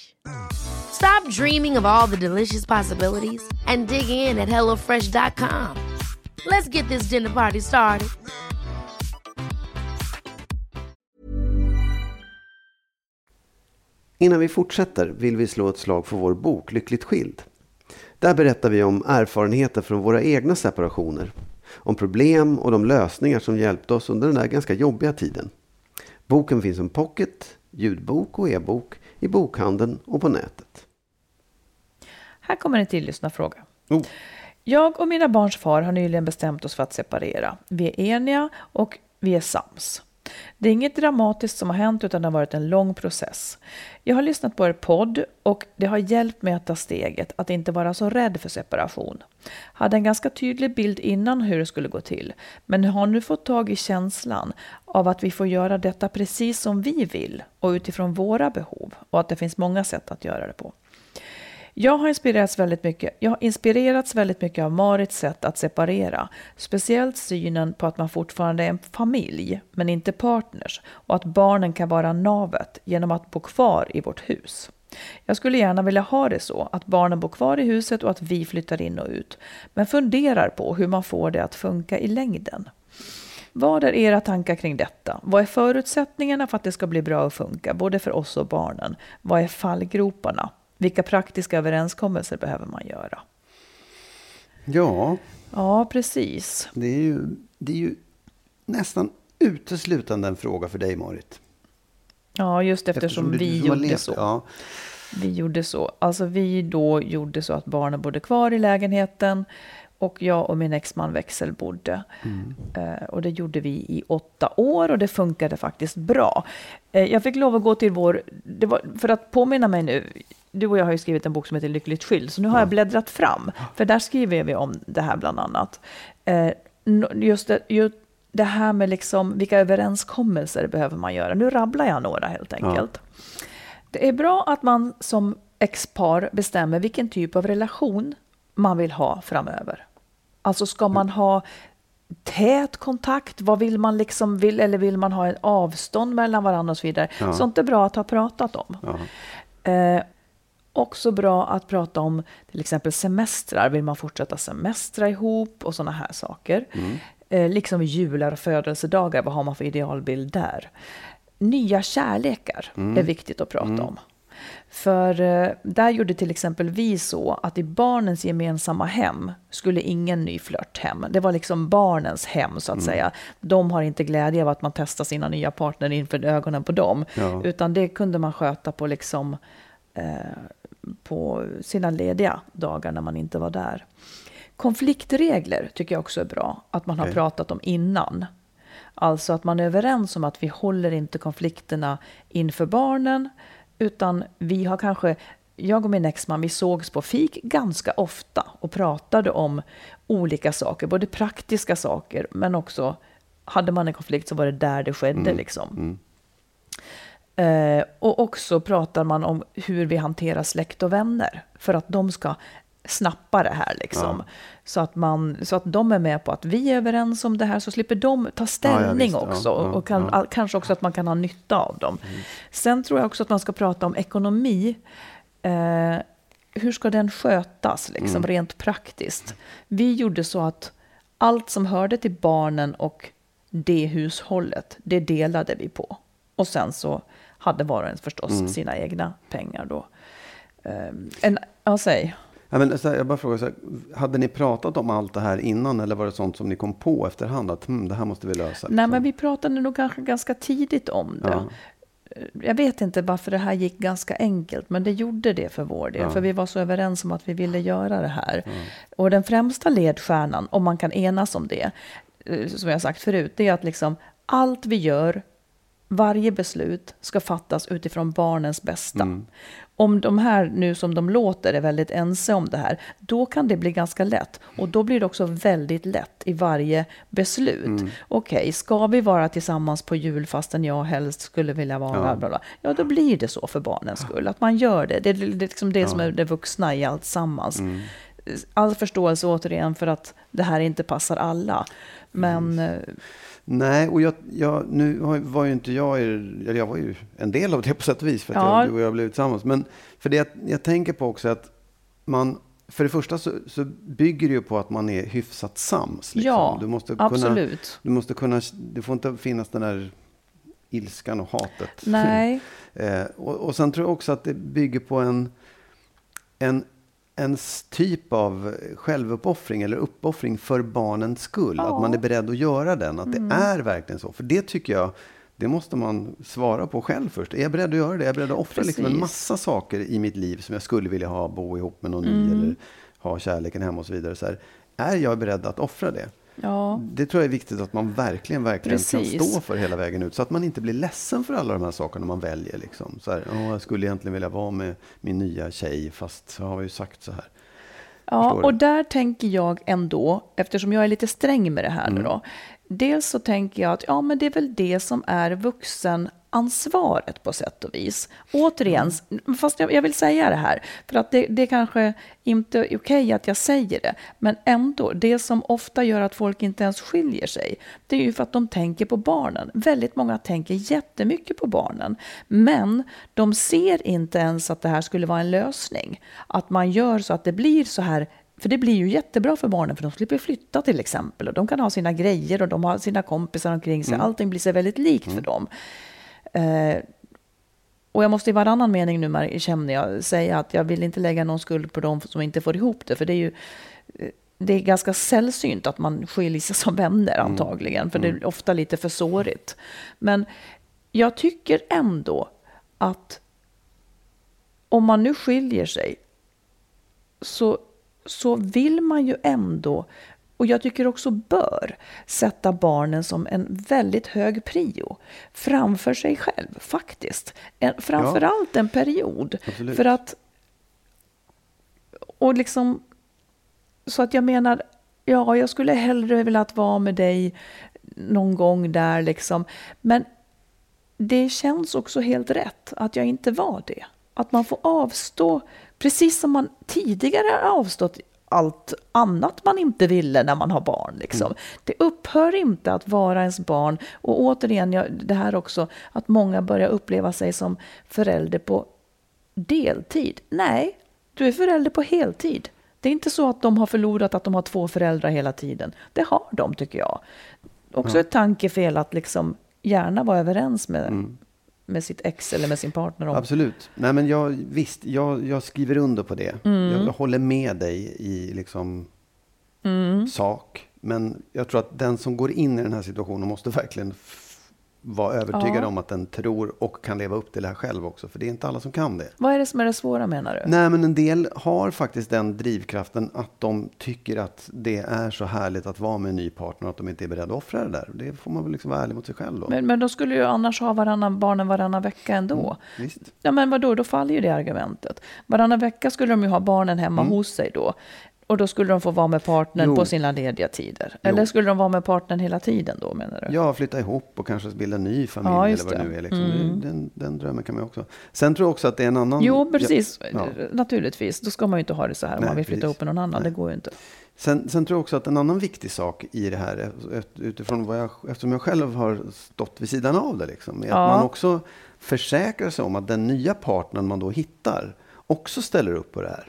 Stop dreaming of all the delicious possibilities and dig in at HelloFresh.com. Let's get this dinner party started. Innan vi fortsätter vill vi slå ett slag för vår bok Lyckligt skild. Där berättar vi om erfarenheter från våra egna separationer. Om problem och de lösningar som hjälpte oss under den där ganska jobbiga tiden. Boken finns som pocket, ljudbok och e-bok i bokhandeln och på nätet. Här kommer en till lyssnarfråga. Oh. Jag och mina barns far har nyligen bestämt oss för att separera. Vi är eniga och vi är sams. Det är inget dramatiskt som har hänt utan det har varit en lång process. Jag har lyssnat på er podd och det har hjälpt mig att ta steget att inte vara så rädd för separation. Hade en ganska tydlig bild innan hur det skulle gå till men har nu fått tag i känslan av att vi får göra detta precis som vi vill och utifrån våra behov och att det finns många sätt att göra det på. Jag har inspirerats väldigt mycket, jag har inspirerats väldigt mycket av Marits sätt att separera. Speciellt synen på att man fortfarande är en familj, men inte partners. Och att barnen kan vara navet genom att bo kvar i vårt hus. Jag skulle gärna vilja ha det så, att barnen bor kvar i huset och att vi flyttar in och ut. Men funderar på hur man får det att funka i längden. Vad är era tankar kring detta? Vad är förutsättningarna för att det ska bli bra och funka, både för oss och barnen? Vad är fallgroparna? Vilka praktiska överenskommelser behöver man göra? Ja. Ja, precis. Det är ju, det är ju nästan uteslutande en fråga för dig, Marit. Ja, just eftersom, eftersom vi gjorde så. Ja. Vi gjorde så. Alltså vi då gjorde så att barnen bodde kvar i lägenheten och jag och min exman växelbodde. Mm. Eh, och det gjorde vi i åtta år och det funkade faktiskt bra. Eh, jag fick lov att gå till vår, var, för att påminna mig nu, du och jag har ju skrivit en bok som heter Lyckligt skild, så nu har jag bläddrat fram, för där skriver vi om det här bland annat. Eh, just det, just det här med liksom, vilka överenskommelser behöver man göra? Nu rabblar jag några helt enkelt. Ja. Det är bra att man som expar bestämmer vilken typ av relation man vill ha framöver. Alltså ska man ha tät kontakt? Vad vill man liksom, vill, eller vill man ha ett avstånd mellan varandra och så vidare? Ja. Sånt är bra att ha pratat om. Ja. Eh, Också bra att prata om till exempel semestrar. Vill man fortsätta semestra ihop och sådana här saker. Mm. Eh, liksom jular och födelsedagar, vad har man för idealbild där? Nya kärlekar Mm. är viktigt att prata om. För eh, där gjorde till exempel vi så att i barnens gemensamma hem skulle ingen ny flört hem. Det var liksom barnens hem så att Mm. säga. De har inte glädje av att man testar sina nya partner inför ögonen på dem. Ja. Utan det kunde man sköta på liksom eh, på sina lediga dagar när man inte var där. Konfliktregler tycker jag också är bra att man har Okej. pratat om innan. Alltså att man är överens om att vi håller inte konflikterna inför barnen utan vi har kanske, jag och min exman, vi sågs på fik ganska ofta och pratade om olika saker, både praktiska saker men också hade man en konflikt så var det där det skedde liksom. Eh, och också pratar man om hur vi hanterar släkt och vänner för att de ska snappa det här. Liksom. Så, att man, så att de är med på att vi är överens om det här så slipper de ta ställning visst. Ja, också. ja, och kan, ja. all- kanske också att man kan ha nytta av dem. Sen tror jag också att man ska prata om ekonomi. Eh, hur ska den skötas liksom, rent praktiskt? Vi gjorde så att allt som hörde till barnen och det hushållet, det delade vi på. Och sen så hade var och en förstås sina egna pengar då. Um, en, ja, säg. Ja, men, så här, jag bara frågar, så här, hade ni pratat om allt det här innan eller var det sånt som ni kom på efterhand? Att hm, det här måste vi lösa. Nej, liksom? men vi pratade nog kanske ganska tidigt om det. Ja. Jag vet inte varför det här gick ganska enkelt, men det gjorde det för vår del. Ja. För vi var så överens om att vi ville göra det här. Och den främsta ledstjärnan, om man kan enas om det, eh, som jag sagt förut, det är att liksom allt vi gör, varje beslut ska fattas utifrån barnens bästa. Om de här nu som de låter är väldigt ense om det här, då kan det bli ganska lätt. Och då blir det också väldigt lätt i varje beslut. Okej, ska vi vara tillsammans på jul fastän jag helst skulle vilja vara Ja. bla, bla. Ja, då blir det så för barnens skull. Att man gör det. Det är, liksom det som är det vuxna i allt sammans. All förståelse återigen för att det här inte passar alla. Men eh, Nej, och jag, jag, nu var ju inte jag, eller jag var ju en del av det på sätt och vis, för att Ja. jag, du och jag blev tillsammans. Men för det jag, jag tänker på också att man, för det första så, så bygger det ju på att man är hyfsat sams. Liksom. ja, du måste kunna, absolut. Du måste kunna, det får inte finnas den där ilskan och hatet. Nej. *laughs* Eh, och, och sen tror jag också att det bygger på en, en, en typ av självuppoffring eller uppoffring för barnens skull. Ja. Mm. Att man är beredd att göra den. Att det är verkligen så. För det tycker jag, det måste man svara på själv först. Är jag beredd att göra det? Är jag beredd att offra liksom en massa saker i mitt liv som jag skulle vilja ha, bo ihop med någon Mm. ny eller ha kärleken hemma och så vidare. Så här, är jag beredd att offra det? Ja, Det tror jag är viktigt att man verkligen, verkligen kan stå för hela vägen ut. Så att man inte blir ledsen för alla de här sakerna man väljer. Liksom. Så här, "Åh, jag skulle egentligen vilja vara med min nya tjej, fast så har vi ju sagt så här. Ja, och där tänker jag ändå, eftersom jag är lite sträng med det här Mm. nu då. Dels så tänker jag att ja, men det är väl det som är vuxenansvaret på sätt och vis. Återigen, Mm. fast jag, jag vill säga det här, för att det, det kanske inte är okej att jag säger det, men ändå, det som ofta gör att folk inte ens skiljer sig, det är ju för att de tänker på barnen. Väldigt många tänker jättemycket på barnen, men de ser inte ens att det här skulle vara en lösning. Att man gör så att det blir så här för det blir ju jättebra för barnen för de slipper flytta till exempel. Och de kan ha sina grejer och de har sina kompisar omkring sig. Allting blir så väldigt likt för dem. Eh, och jag måste i varannan mening nu känner jag säga att jag vill inte lägga någon skuld på dem som inte får ihop det. För det är ju eh, det är ganska sällsynt att man skiljer sig som vänner antagligen. För det är ofta lite för sårigt. Men jag tycker ändå att om man nu skiljer sig så, så vill man ju ändå, och jag tycker också bör, sätta barnen som en väldigt hög prio framför sig själv faktiskt. En, framförallt en period. Absolut. För att, och liksom, så att jag menar, ja, jag skulle hellre velat vara med dig någon gång där liksom. Men det känns också helt rätt att jag inte var det. Att man får avstå, precis som man tidigare har avstått allt annat man inte ville när man har barn. Liksom. Det upphör inte att vara ens barn. Och återigen, jag, det här också, att många börjar uppleva sig som förälder på deltid. Nej, du är förälder på heltid. Det är inte så att de har förlorat att de har två föräldrar hela tiden. Det har de, tycker jag. Också ett tankefel att liksom gärna vara överens med, Mm. Med sitt ex eller med sin partner om. Absolut. Nej, men jag, visst, jag, jag skriver under på det. Mm. Jag, jag håller med dig i liksom Mm. sak. Men jag tror att den som går in i den här situationen måste verkligen vara övertygad Ja. om att den tror och kan leva upp till det här själv också. För det är inte alla som kan det. Vad är det som är det svåra menar du? Nej, men en del har faktiskt den drivkraften att de tycker att det är så härligt att vara med en ny partner att de inte är beredda att offra det där. Det får man väl liksom vara ärlig mot sig själv då. Men, men de skulle ju annars ha varannan, barnen varannan vecka ändå. Mm, Visst. Ja men vadå, då faller ju det argumentet. Varannan vecka skulle de ju ha barnen hemma hos sig då. Och då skulle de få vara med partnern. Jo. på sina lediga tider. Jo. Eller skulle de vara med partnern hela tiden då menar du? Ja, flytta ihop och kanske bilda ny familj Ja, eller vad det nu är. Liksom. Mm. Den, den drömmen kan man också. Sen tror jag också att det är en annan... Jo, precis. Ja. Naturligtvis. Då ska man ju inte ha det så här om Nej, man vill flytta precis. ihop med någon annan. Nej. Det går ju inte. Sen, sen tror jag också att en annan viktig sak i det här, ut- utifrån vad jag, eftersom jag själv har stått vid sidan av det, liksom, är Ja. att man också försäkrar sig om att den nya partnern man då hittar också ställer upp på det här.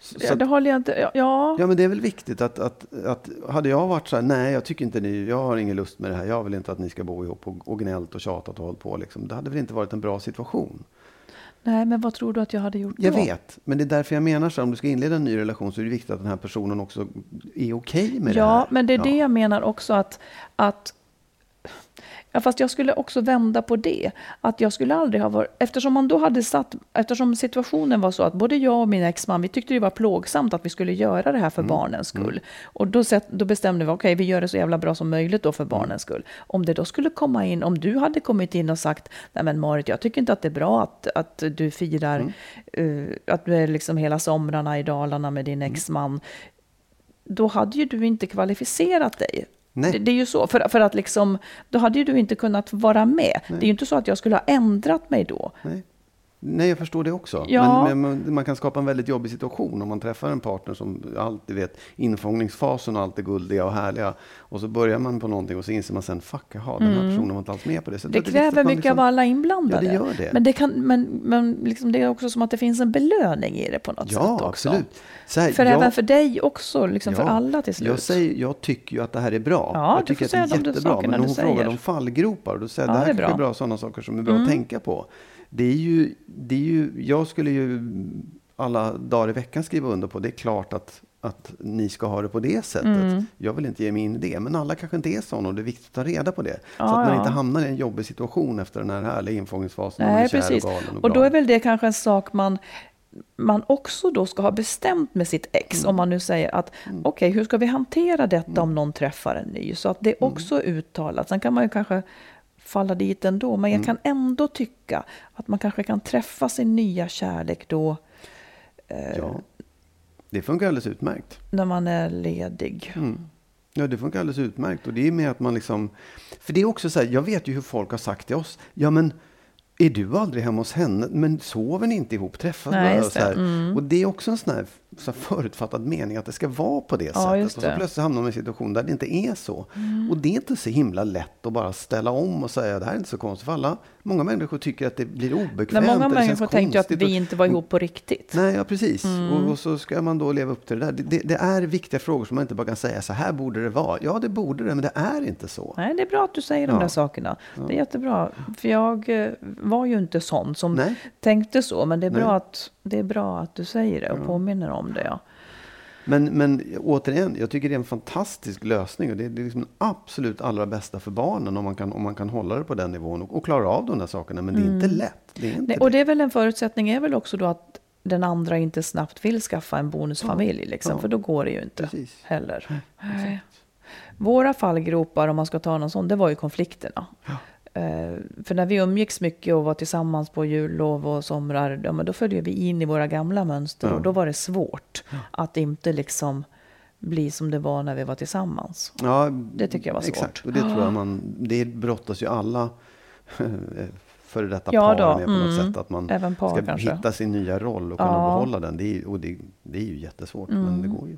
Så, Ja, det håller jag inte... Ja, ja. Ja, men det är väl viktigt att, att, att hade jag varit så här, nej, jag tycker inte ni, jag har ingen lust med det här, jag vill inte att ni ska bo ihop och, och gnällt och tjatat och hållit på, liksom. det hade väl inte varit en bra situation. Nej, men vad tror du att jag hade gjort Jag då? vet, men det är därför jag menar så om du ska inleda en ny relation så är det viktigt att den här personen också är okej med det här. Ja, men det är det Ja. jag menar också att, att Ja, fast jag skulle också vända på det. Att jag skulle aldrig ha varit... Eftersom man då hade satt... Eftersom situationen var så att både jag och min exman, vi tyckte det var plågsamt att vi skulle göra det här för barnens skull. Och då, sett, då bestämde vi, okej, vi gör det så jävla bra som möjligt då för barnens skull. Om det då skulle komma in, om du hade kommit in och sagt, nej men Marit, jag tycker inte att det är bra att, att du firar, eh, att du är liksom hela somrarna i Dalarna med din exman då hade ju du inte kvalificerat dig. Nej. Det, det är ju så, för, för att liksom, då hade ju du inte kunnat vara med. Det är ju inte så att jag skulle ha ändrat mig då. Nej. Nej, jag förstår det också. Ja. Men, men man, kan skapa en väldigt jobbig situation om man träffar en partner som alltid vet infångningsfasen och allt är guldiga och härliga. Och så börjar man på någonting och så inser man sen, fuck, jaha, den här personen var inte alls med på det. Så Mm. Det viktigt kräver mycket liksom- av alla inblandade. Ja, det gör det. Men, det, kan, men, men liksom det är också som att det finns en belöning i det på något sätt Ja, också. absolut. Så här, För jag- även för dig också, liksom för Ja, alla till slut. Jag, säger, jag tycker ju att det här är bra. Ja, jag tycker att det är jättebra. Men hon frågar om fallgropar. Och då säger jag, Ja, det här det är kanske är bra. bra sådana saker som är bra att tänka på. Det är ju, det är ju, jag skulle ju alla dagar i veckan skriva under på. Det är klart att, att ni ska ha det på det sättet. Mm. Jag vill inte ge mig in i det. Men alla kanske inte är sådana och det är viktigt att ta reda på det. så Ja, att man ja. inte hamnar i en jobbig situation efter den här härliga infångningsfasen. och Nej, kär precis. och och, Och då är väl det kanske en sak man, man också då ska ha bestämt med sitt ex. Mm. Om man nu säger att okej, hur ska vi hantera detta om någon träffar en ny? Så att det Mm. också är uttalat. Sen kan man ju kanske falla dit ändå. Men Mm. jag kan ändå tycka att man kanske kan träffa sin nya kärlek då Ja, det funkar alldeles utmärkt. när man är ledig. Mm. Ja, det funkar alldeles utmärkt. Och det är med att man liksom... För det är också så här, jag vet ju hur folk har sagt till oss. Ja, men är du aldrig hemma hos henne? Men sover ni inte ihop? Träffas Nej, Och, så det. Mm. och det är också en sån här, så här förutfattad mening att det ska vara på det Ja, sättet. Och så plötsligt hamnar man i en situation där det inte är så. Mm. Och det är inte så himla lätt att bara ställa om och säga det här är inte så konstigt. För alla, många människor tycker att det blir obekvämt. Men många människor tänkte ju att vi inte var ihop på riktigt. Nej, ja, precis. Mm. Och, och så ska man då leva upp till det där. Det, det, det är viktiga frågor som man inte bara kan säga så här borde det vara. Ja, det borde det, men det är inte så. Nej, det är bra att du säger de Ja. där sakerna. Det är jättebra. För jag eh, var ju inte sån som Nej. tänkte så. Men det är, bra Nej. att, det är bra att du säger det och påminner om det. Ja. Men, men återigen, jag tycker det är en fantastisk lösning. Och det, är- det är liksom den absolut allra bästa för barnen om man kan, om man kan hålla det på den nivån och, och klara av de där sakerna. Men det är inte lätt. Det är inte Mm. Nej, och det. är väl en förutsättning är väl också då att den andra inte snabbt vill skaffa en bonusfamilj. Liksom, ja. För då går det ju inte Precis. heller. Våra fallgropar, om man ska ta någon sån, det var ju konflikterna. Eh, för när vi umgicks mycket och var tillsammans på jullov och somrar, ja, men då följde vi in i våra gamla mönster. Ja. Och då var det svårt att inte liksom bli som det var när vi var tillsammans. Ja, Det tycker jag var svårt. Exakt, och det tror jag man, det brottas ju alla före detta Ja par då, med på något mm. sätt. Att man Även par ska kanske. hitta sin nya roll och kunna Ja. Mm. behålla den. Det är, och det, det är ju jättesvårt, men det går ju.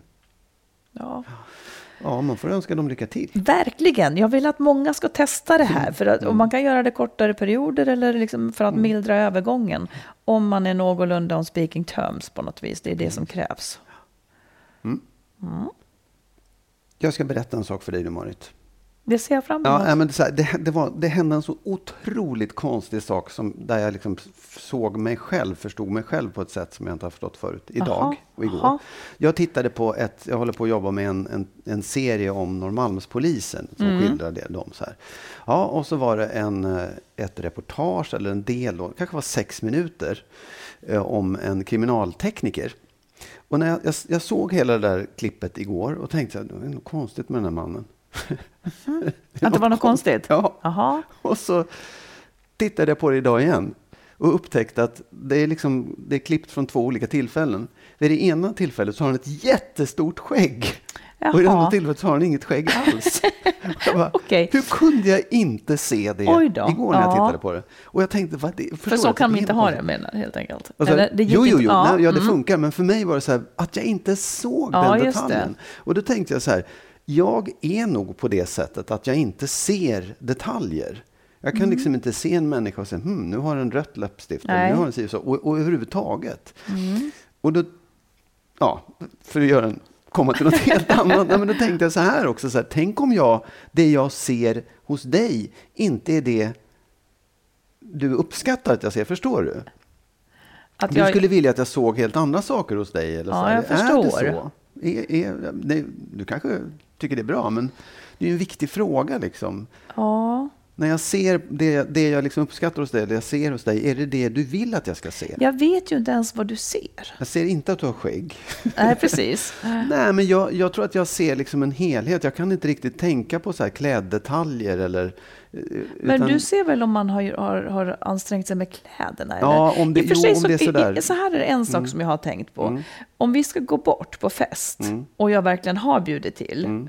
Ja. Ja, man får önska dem lycka till. Verkligen. Jag vill att många ska testa det Mm. här. För att, och man kan göra det kortare perioder eller liksom för att Mm. mildra övergången. Om man är någorlunda on speaking terms på något vis. Det är Mm. det som krävs. Jag ska berätta en sak för dig nu, Marit. Det ser jag fram Ja, emot. nej, men det, det, det, var, det hände en så otroligt konstig sak som, där jag liksom såg mig själv, förstod mig själv på ett sätt som jag inte har förstått förut. Idag Aha, och igår. aha. Jag tittade på ett, jag håller på att jobba med en, en, en serie om Norrmalmspolisen som skildrar det, dem så här. Ja, och så var det en, eh, ett reportage eller en del, då, kanske var sex minuter, eh, om en kriminaltekniker. Och när jag, jag, jag såg hela det där klippet igår och tänkte att det är något konstigt med den här mannen. *laughs* Att det var något konstigt? Ja. Jaha. Och så tittade jag på det idag igen och upptäckte att det är, liksom, det är klippt från två olika tillfällen. Vid det ena tillfället så har han ett jättestort skägg. Och i det Jaha. andra tillfället så har han inget skägg alls. *laughs* Jag bara, Okej. Hur kunde jag inte se det igår när jag Ja. tittade på det? Och jag tänkte, vad det, För så kan är inte ha det menar helt enkelt. Alltså, Eller, det jo, jo, jo. ja, Nej, ja, det mm. funkar. Men för mig var det så här att jag inte såg Ja, den detaljen. Och då tänkte jag så här, jag är nog på det sättet att jag inte ser detaljer. Jag kan Mm. liksom inte se en människa och säga, hm, nu har den rött läppstift. Mm. nu har den så, och, och överhuvudtaget. Och då, ja, för att göra en, komma till något *laughs* helt annat, nej, men då tänkte jag så här också, så här, tänk om jag, det jag ser hos dig, inte är det du uppskattar att jag ser, förstår du? Att Du jag, skulle vilja att jag såg helt andra saker hos dig? Eller Ja, så här. jag Är det förstår. så? Är, är, nej, du kanske tycker det är bra, men det är en viktig fråga. Liksom. ja, När jag ser det, det jag liksom uppskattar hos dig, det jag ser hos dig, är det det du vill att jag ska se? jag vet ju inte ens vad du ser. Jag ser inte att du har skägg. Nej, precis. *laughs* Nej, men jag, jag tror att jag ser liksom en helhet. Jag kan inte riktigt tänka på så här kläddetaljer eller... eh, Men utan- du ser väl om man har, har, har ansträngt sig med kläderna? Ja, eller? om det- I jo, sig om så, det är sådär. Mm. i- så här är det en sak som jag har tänkt på. Om vi ska gå bort på fest Mm. och jag verkligen har bjudit till.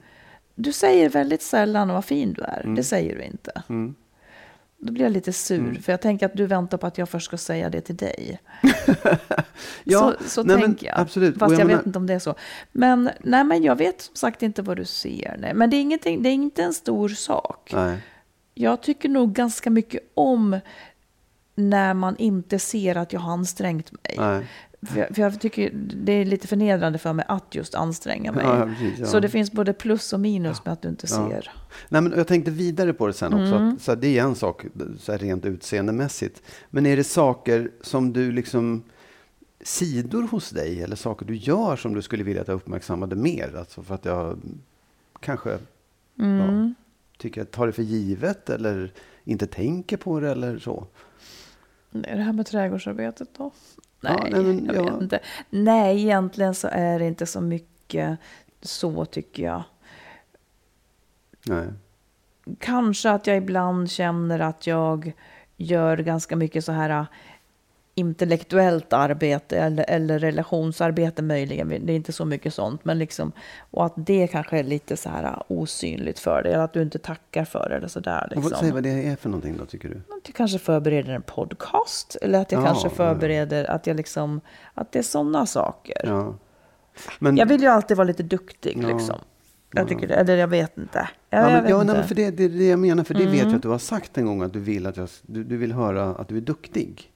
Du säger väldigt sällan vad fin du är. Mm. Det säger du inte. Då blir jag lite sur, för jag tänker att du väntar på att jag först ska säga det till dig. *laughs* Ja, så så nej, tänker jag. absolut. Fast Och jag, menar- vet inte om det är så. Men, nej, men jag vet som sagt inte vad du ser. Nej. Men det är, ingenting, det är inte en stor sak. Nej. Jag tycker nog ganska mycket om när man inte ser att jag har ansträngt mig. Nej. För jag, för jag tycker det är lite förnedrande för mig att just anstränga mig. Ja, precis, ja. Så det finns både plus och minus med att du inte ser. Nej, men jag tänkte vidare på det sen också. Mm. Att, så här, det är en sak så här, rent utseendemässigt. Men är det saker som du liksom sidor hos dig eller saker du gör som du skulle vilja att jag uppmärksammade mer? Alltså för att jag kanske Mm. Ja, tycker tar det för givet eller inte tänker på det eller så. Nej, det här med trädgårdsarbetet då? Ja, Nej, nej, men jag vet inte. Nej, egentligen så är det inte så mycket så tycker jag. Nej. Kanske att jag ibland känner att jag gör ganska mycket så här intellektuellt arbete eller, eller relationsarbete möjligen. Det är inte så mycket sånt. Men liksom, och att det kanske är lite så här äh, osynligt för dig. Eller att du inte tackar för det eller sådär. Och vad- Säg Liksom. vad det är för någonting då, tycker du? Att jag kanske förbereder en podcast. Eller att jag Ja, kanske ja. förbereder att jag liksom, att det är sådana saker. Ja. Men, Jag vill ju alltid vara lite duktig liksom. Jag tycker det, eller jag vet inte. Jag, Ja, men, vet ja, nej, för det, det är det jag menar, för det vet Mm. jag att du har sagt en gång att du vill, att jag, du, du vill höra att du är duktig.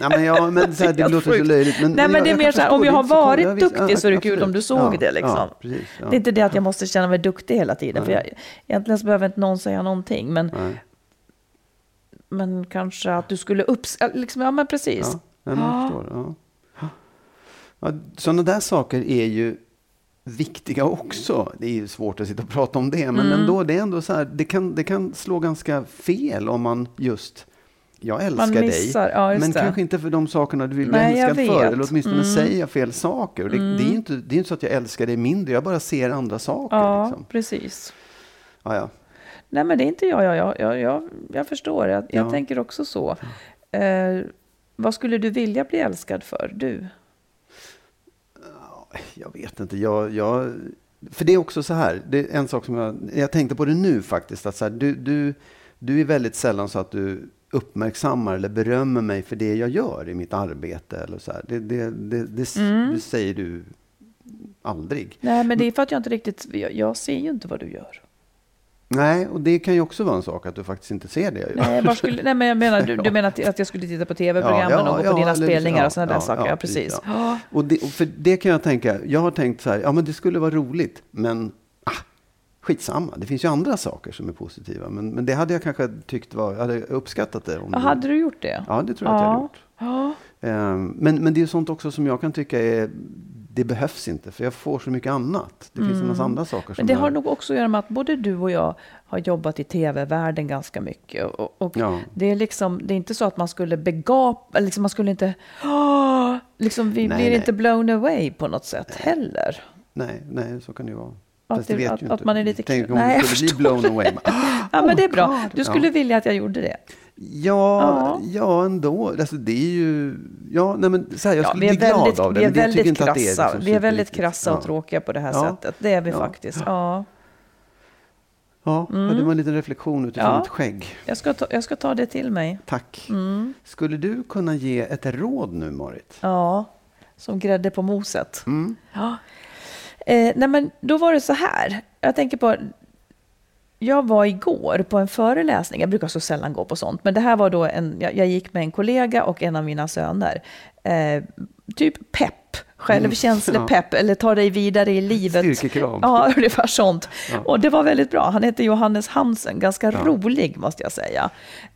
Nej, men ja, men så här, det låter så löjligt. Men, Nej, men jag- det är jag mer så här, om jag har varit Ja, visst, duktig ja, så är det kul om du såg Ja, det. Liksom. Precis. Det är inte det att jag måste känna mig duktig hela tiden. För jag, egentligen så behöver inte någon säga någonting. Men, Nej. men kanske att du skulle uppskatta... Liksom, ja, men precis. Ja, men jag förstår. Sådana där saker är ju viktiga också. Det är ju svårt att sitta och prata om det, men Mm. ändå, det är ändå så här, det kan, det kan slå ganska fel om man just, jag älskar missar- dig, ja, men det. kanske inte för de sakerna du vill bli älskad för, eller åtminstone Mm. säga fel saker. Det, det, är ju inte, det är inte så att jag älskar dig mindre, jag bara ser andra saker. Ja, Liksom. precis. Ja, ja. Nej, men det är inte jag. Jag, jag, jag, jag, förstår. Jag, jag Ja. tänker också så. Eh, vad skulle du vilja bli älskad för, du? Jag vet inte. Jag, jag, för det är också så här, det är en sak som jag, jag tänkte på det nu faktiskt, att så här, du, du, du är väldigt sällan så att du uppmärksammar eller berömmer mig för det jag gör i mitt arbete. Eller så här. Det, det, det, det, Mm. det säger du aldrig. Nej, men det är för att jag inte riktigt, jag, jag ser ju inte vad du gör. Nej, och det kan ju också vara en sak att du faktiskt inte ser det jag gör. Nej, var skulle, nej men jag menar, du, *laughs* du menar att, jag skulle titta på tv-programmen Ja, ja, och gå på ja, dina eller- spelningar och sådana där saker? ja, precis. Och, det, och för det kan jag tänka, jag har tänkt så här, ja men det skulle vara roligt, men skitsamma, det finns ju andra saker som är positiva. Men, men det hade jag kanske tyckt var, hade uppskattat det. Om Ja, du- hade du gjort det? Ja, det tror jag att jag hade gjort. Ja. Ehm, Men, men det är sånt också som jag kan tycka är, det behövs inte, för jag får så mycket annat. Det finns en massa andra saker Mm. Men det har nog också att göra med att både du och jag har jobbat i tv-världen ganska mycket. Och, och Ja. det, är liksom, det är inte så att man skulle begapa, liksom man skulle inte... åh, liksom vi Nej, blir nej. inte blown away på något sätt heller. Nej, nej, så kan det ju vara. Att Fast det det- vet att- ju att inte. man är lite Tänk om Nej, du skulle bli *laughs* blown away. Man, *laughs* Ja, men det är bra. God. Du skulle Ja. vilja att jag gjorde det. Ja, ja ändå. Alltså, det är ju... Ja, nej, men så här, jag Ja, skulle bli glad väldigt, av det. vi är väldigt att det är krassa, liksom vi är väldigt krassa och Ja. tråkiga på det här Ja. sättet. Det är vi Ja. faktiskt. Ja. Ja, ja, det var en liten reflektion utifrån Ja. ett skägg. Jag, ska ta, jag ska ta det till mig. Tack. Mm. Skulle du kunna ge ett råd nu, Marit? Ja, som grädde på moset. Mm. Ja. Eh, nej men då var det så här. Jag tänker på, jag var igår på en föreläsning. Jag brukar så sällan gå på sånt, men det här var då en, jag, jag gick med en kollega och en av mina söner. Eh, typ pepp, självkänslepepp, eller ta dig vidare i livet. Styrkekram. Ja, *laughs* ungefär sånt. Ja. Och det var väldigt bra. Han heter Johannes Hansen, ganska rolig måste jag säga.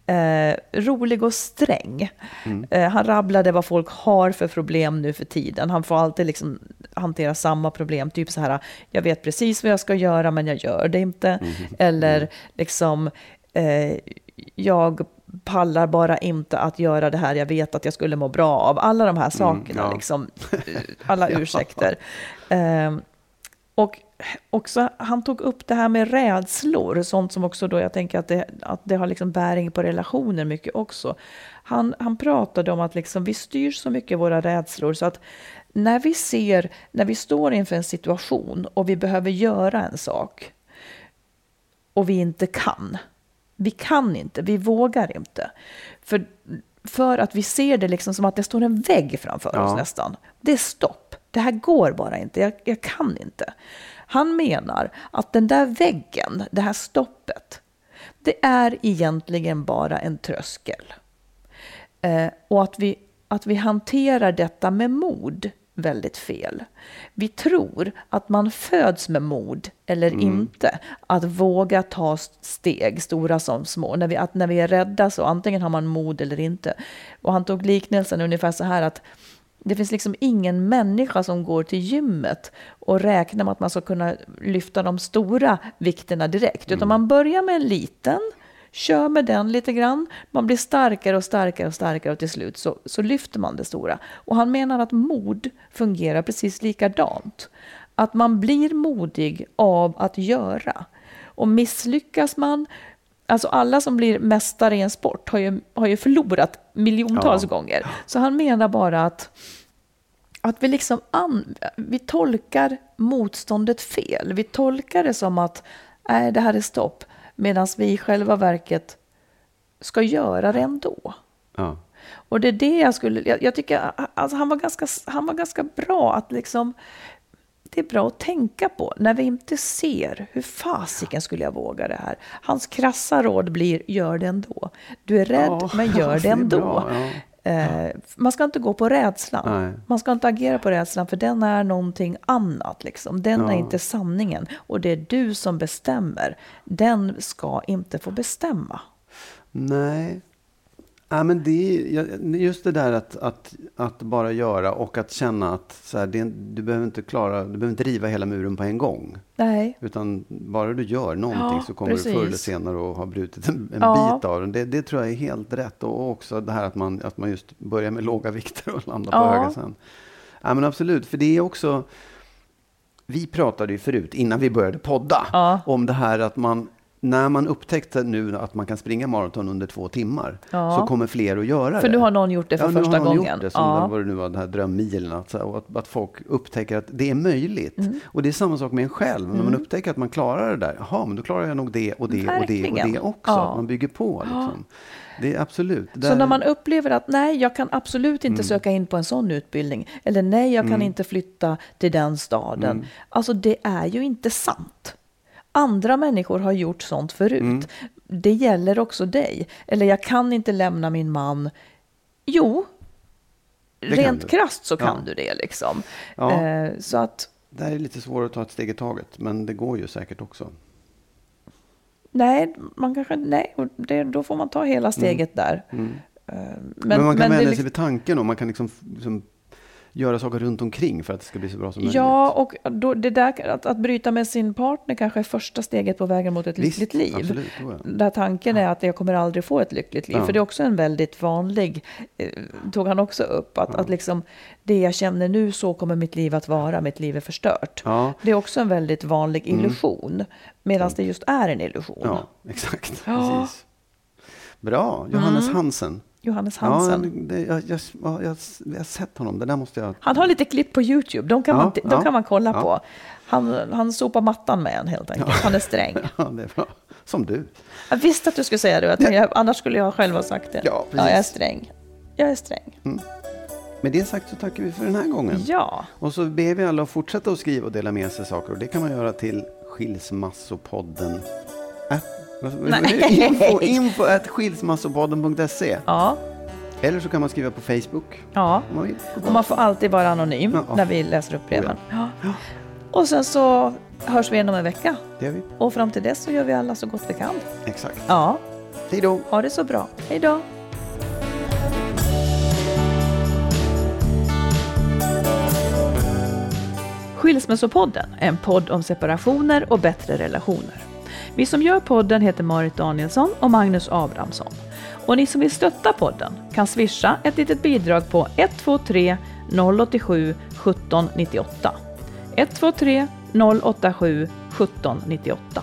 Eh, rolig och sträng. Mm. Eh, han rabblade vad folk har för problem nu för tiden. Han får alltid liksom hantera samma problem. Typ så här, jag vet precis vad jag ska göra men jag gör det inte. Mm. Eller liksom, eh, jag pallar bara inte att göra det här jag vet att jag skulle må bra av. Alla de här sakerna, ja. liksom, *laughs* alla ursäkter. Eh, och också, han tog upp det här med rädslor, sånt som också då jag tänker att det, att det har liksom bäring på relationer mycket också. Han, han pratade om att liksom vi styr så mycket våra rädslor så att när vi ser, när vi står inför en situation och vi behöver göra en sak och vi inte kan. Vi kan inte, vi vågar inte. För, för att vi ser det liksom som att det står en vägg framför Ja. oss nästan. Det är stopp. Det här går bara inte. Jag, jag kan inte. Han menar att den där väggen, det här stoppet, det är egentligen bara en tröskel. Eh, och att vi, att vi hanterar detta med mod väldigt fel. Vi tror att man föds med mod eller inte att våga ta steg, stora som små. När vi, att när vi är rädda så antingen har man mod eller inte. Och han tog liknelsen ungefär så här att det finns liksom ingen människa som går till gymmet och räknar med att man ska kunna lyfta de stora vikterna direkt. Utan man börjar med en liten, kör med den lite grann. Man blir starkare och starkare och starkare och till slut så, så lyfter man det stora. Och han menar att mod fungerar precis likadant. Att man blir modig av att göra. Och misslyckas man, alltså alla som blir mästare i en sport har ju, har ju förlorat miljontals Ja. gånger. Så han menar bara att att vi liksom an, vi tolkar motståndet fel. Vi tolkar det som att nej, det här är stopp. Medan vi i själva verket ska göra det ändå. Ja. Och det är det jag skulle... Jag, jag tycker alltså han, var ganska, han var ganska bra att liksom... Det är bra att tänka på när vi inte ser hur fasiken skulle jag våga det här. Hans krassa råd blir gör det ändå. Du är rädd, Ja, men *laughs* gör det är ändå. bra, ja. Eh, man ska inte gå på rädslan. Nej. Man ska inte agera på rädslan för den är någonting annat. Liksom. Den är Ja. inte sanningen. Och det är du som bestämmer. Den ska inte få bestämma. Nej. Ja, men det just det där att, att, att bara göra och att känna att så här, det du behöver inte klara, du behöver inte riva hela muren på en gång. Nej. Utan bara du gör någonting Ja, så kommer du förr eller precis. senare att ha brutit en, en Ja. bit av den. Det, det tror jag är helt rätt. Och också det här att man, att man just börjar med låga vikter och landar på Ja. höga sen. Ja, men absolut, för det är också... Vi pratade ju förut, innan vi började podda, om det här att man när man upptäckte nu att man kan springa maraton under två timmar Ja. så kommer fler att göra För det. nu har någon gjort det för ja, nu första har någon gången. Gjort det, som Ja. vad det nu var, den här drömmilen. Att, så att, att folk upptäcker att det är möjligt. Mm. Och det är samma sak med en själv. När man upptäcker att man klarar det där. Jaha, men då klarar jag nog det och det och det och Verkligen. det också. Ja. Att man bygger på. Liksom. Det är absolut. Så Där- när man upplever att nej, jag kan absolut Mm. inte söka in på en sån utbildning. Eller nej, jag kan inte flytta till den staden. Mm. Alltså det är ju inte sant. Andra människor har gjort sånt förut. Mm. Det gäller också dig. Eller jag kan inte lämna min man. Jo, rent krasst så kan Ja. du det liksom. Ja. Eh, så att Det här är lite svårare att ta ett steg i taget. Men det går ju säkert också. nej, man kanske, nej, det, då får man ta hela steget där. Eh, Mm. Men, man kan vänja liksom- sig vid tanken och man kan liksom, liksom göra saker runt omkring för att det ska bli så bra som möjligt. Ja, och då, det där, att, att bryta med sin partner kanske är första steget på vägen mot ett Visst, lyckligt liv. absolut. Där tanken är att jag kommer aldrig få ett lyckligt liv. Ja. För det är också en väldigt vanlig, eh, tog han också upp, att, att liksom det jag känner nu, så kommer mitt liv att vara, mitt liv är förstört. Ja. Mm. Det är också en väldigt vanlig illusion, medan det just är en illusion. Ja, exakt. Ja. Mm. Precis. Bra, Johannes Hansen. Johannes Ja, Hansen. det, jag, jag, ja, jag, jag har sett honom. Det där måste jag... Han har lite klipp på YouTube, de kan, Ja, man, de ja, kan man kolla ja. på. Han, han sopar mattan med en helt enkelt. Han är sträng. *laughs* Ja, det är bra. Som du. Jag visste att du skulle säga det, jag, annars skulle jag själv ha sagt det. Ja, precis. jag är sträng. Jag är sträng. Med det sagt så tackar vi för den här gången. Ja, Och så ber vi alla att fortsätta att skriva och dela med sig saker. Och det kan man göra till skilsmassopodden. Nej. info, *laughs* info at skilsmassopodden.se. ja, Eller så kan man skriva på Facebook. ja. Man vill. Och man får alltid vara anonym Ja, när vi läser upp breven. Ja. Och sen så hörs vi igen om en vecka. Det gör vi. Och fram till dess så gör vi alla så gott vi kan. Exakt. Ja, Hej då. ha det så bra. Hej då! Skilsmässopodden är en podd om separationer och bättre relationer. Vi som gör podden heter Marit Danielsson och Magnus Abrahamsson. Och ni som vill stötta podden kan swisha ett litet bidrag på 123 087 1798. 123 087 1798.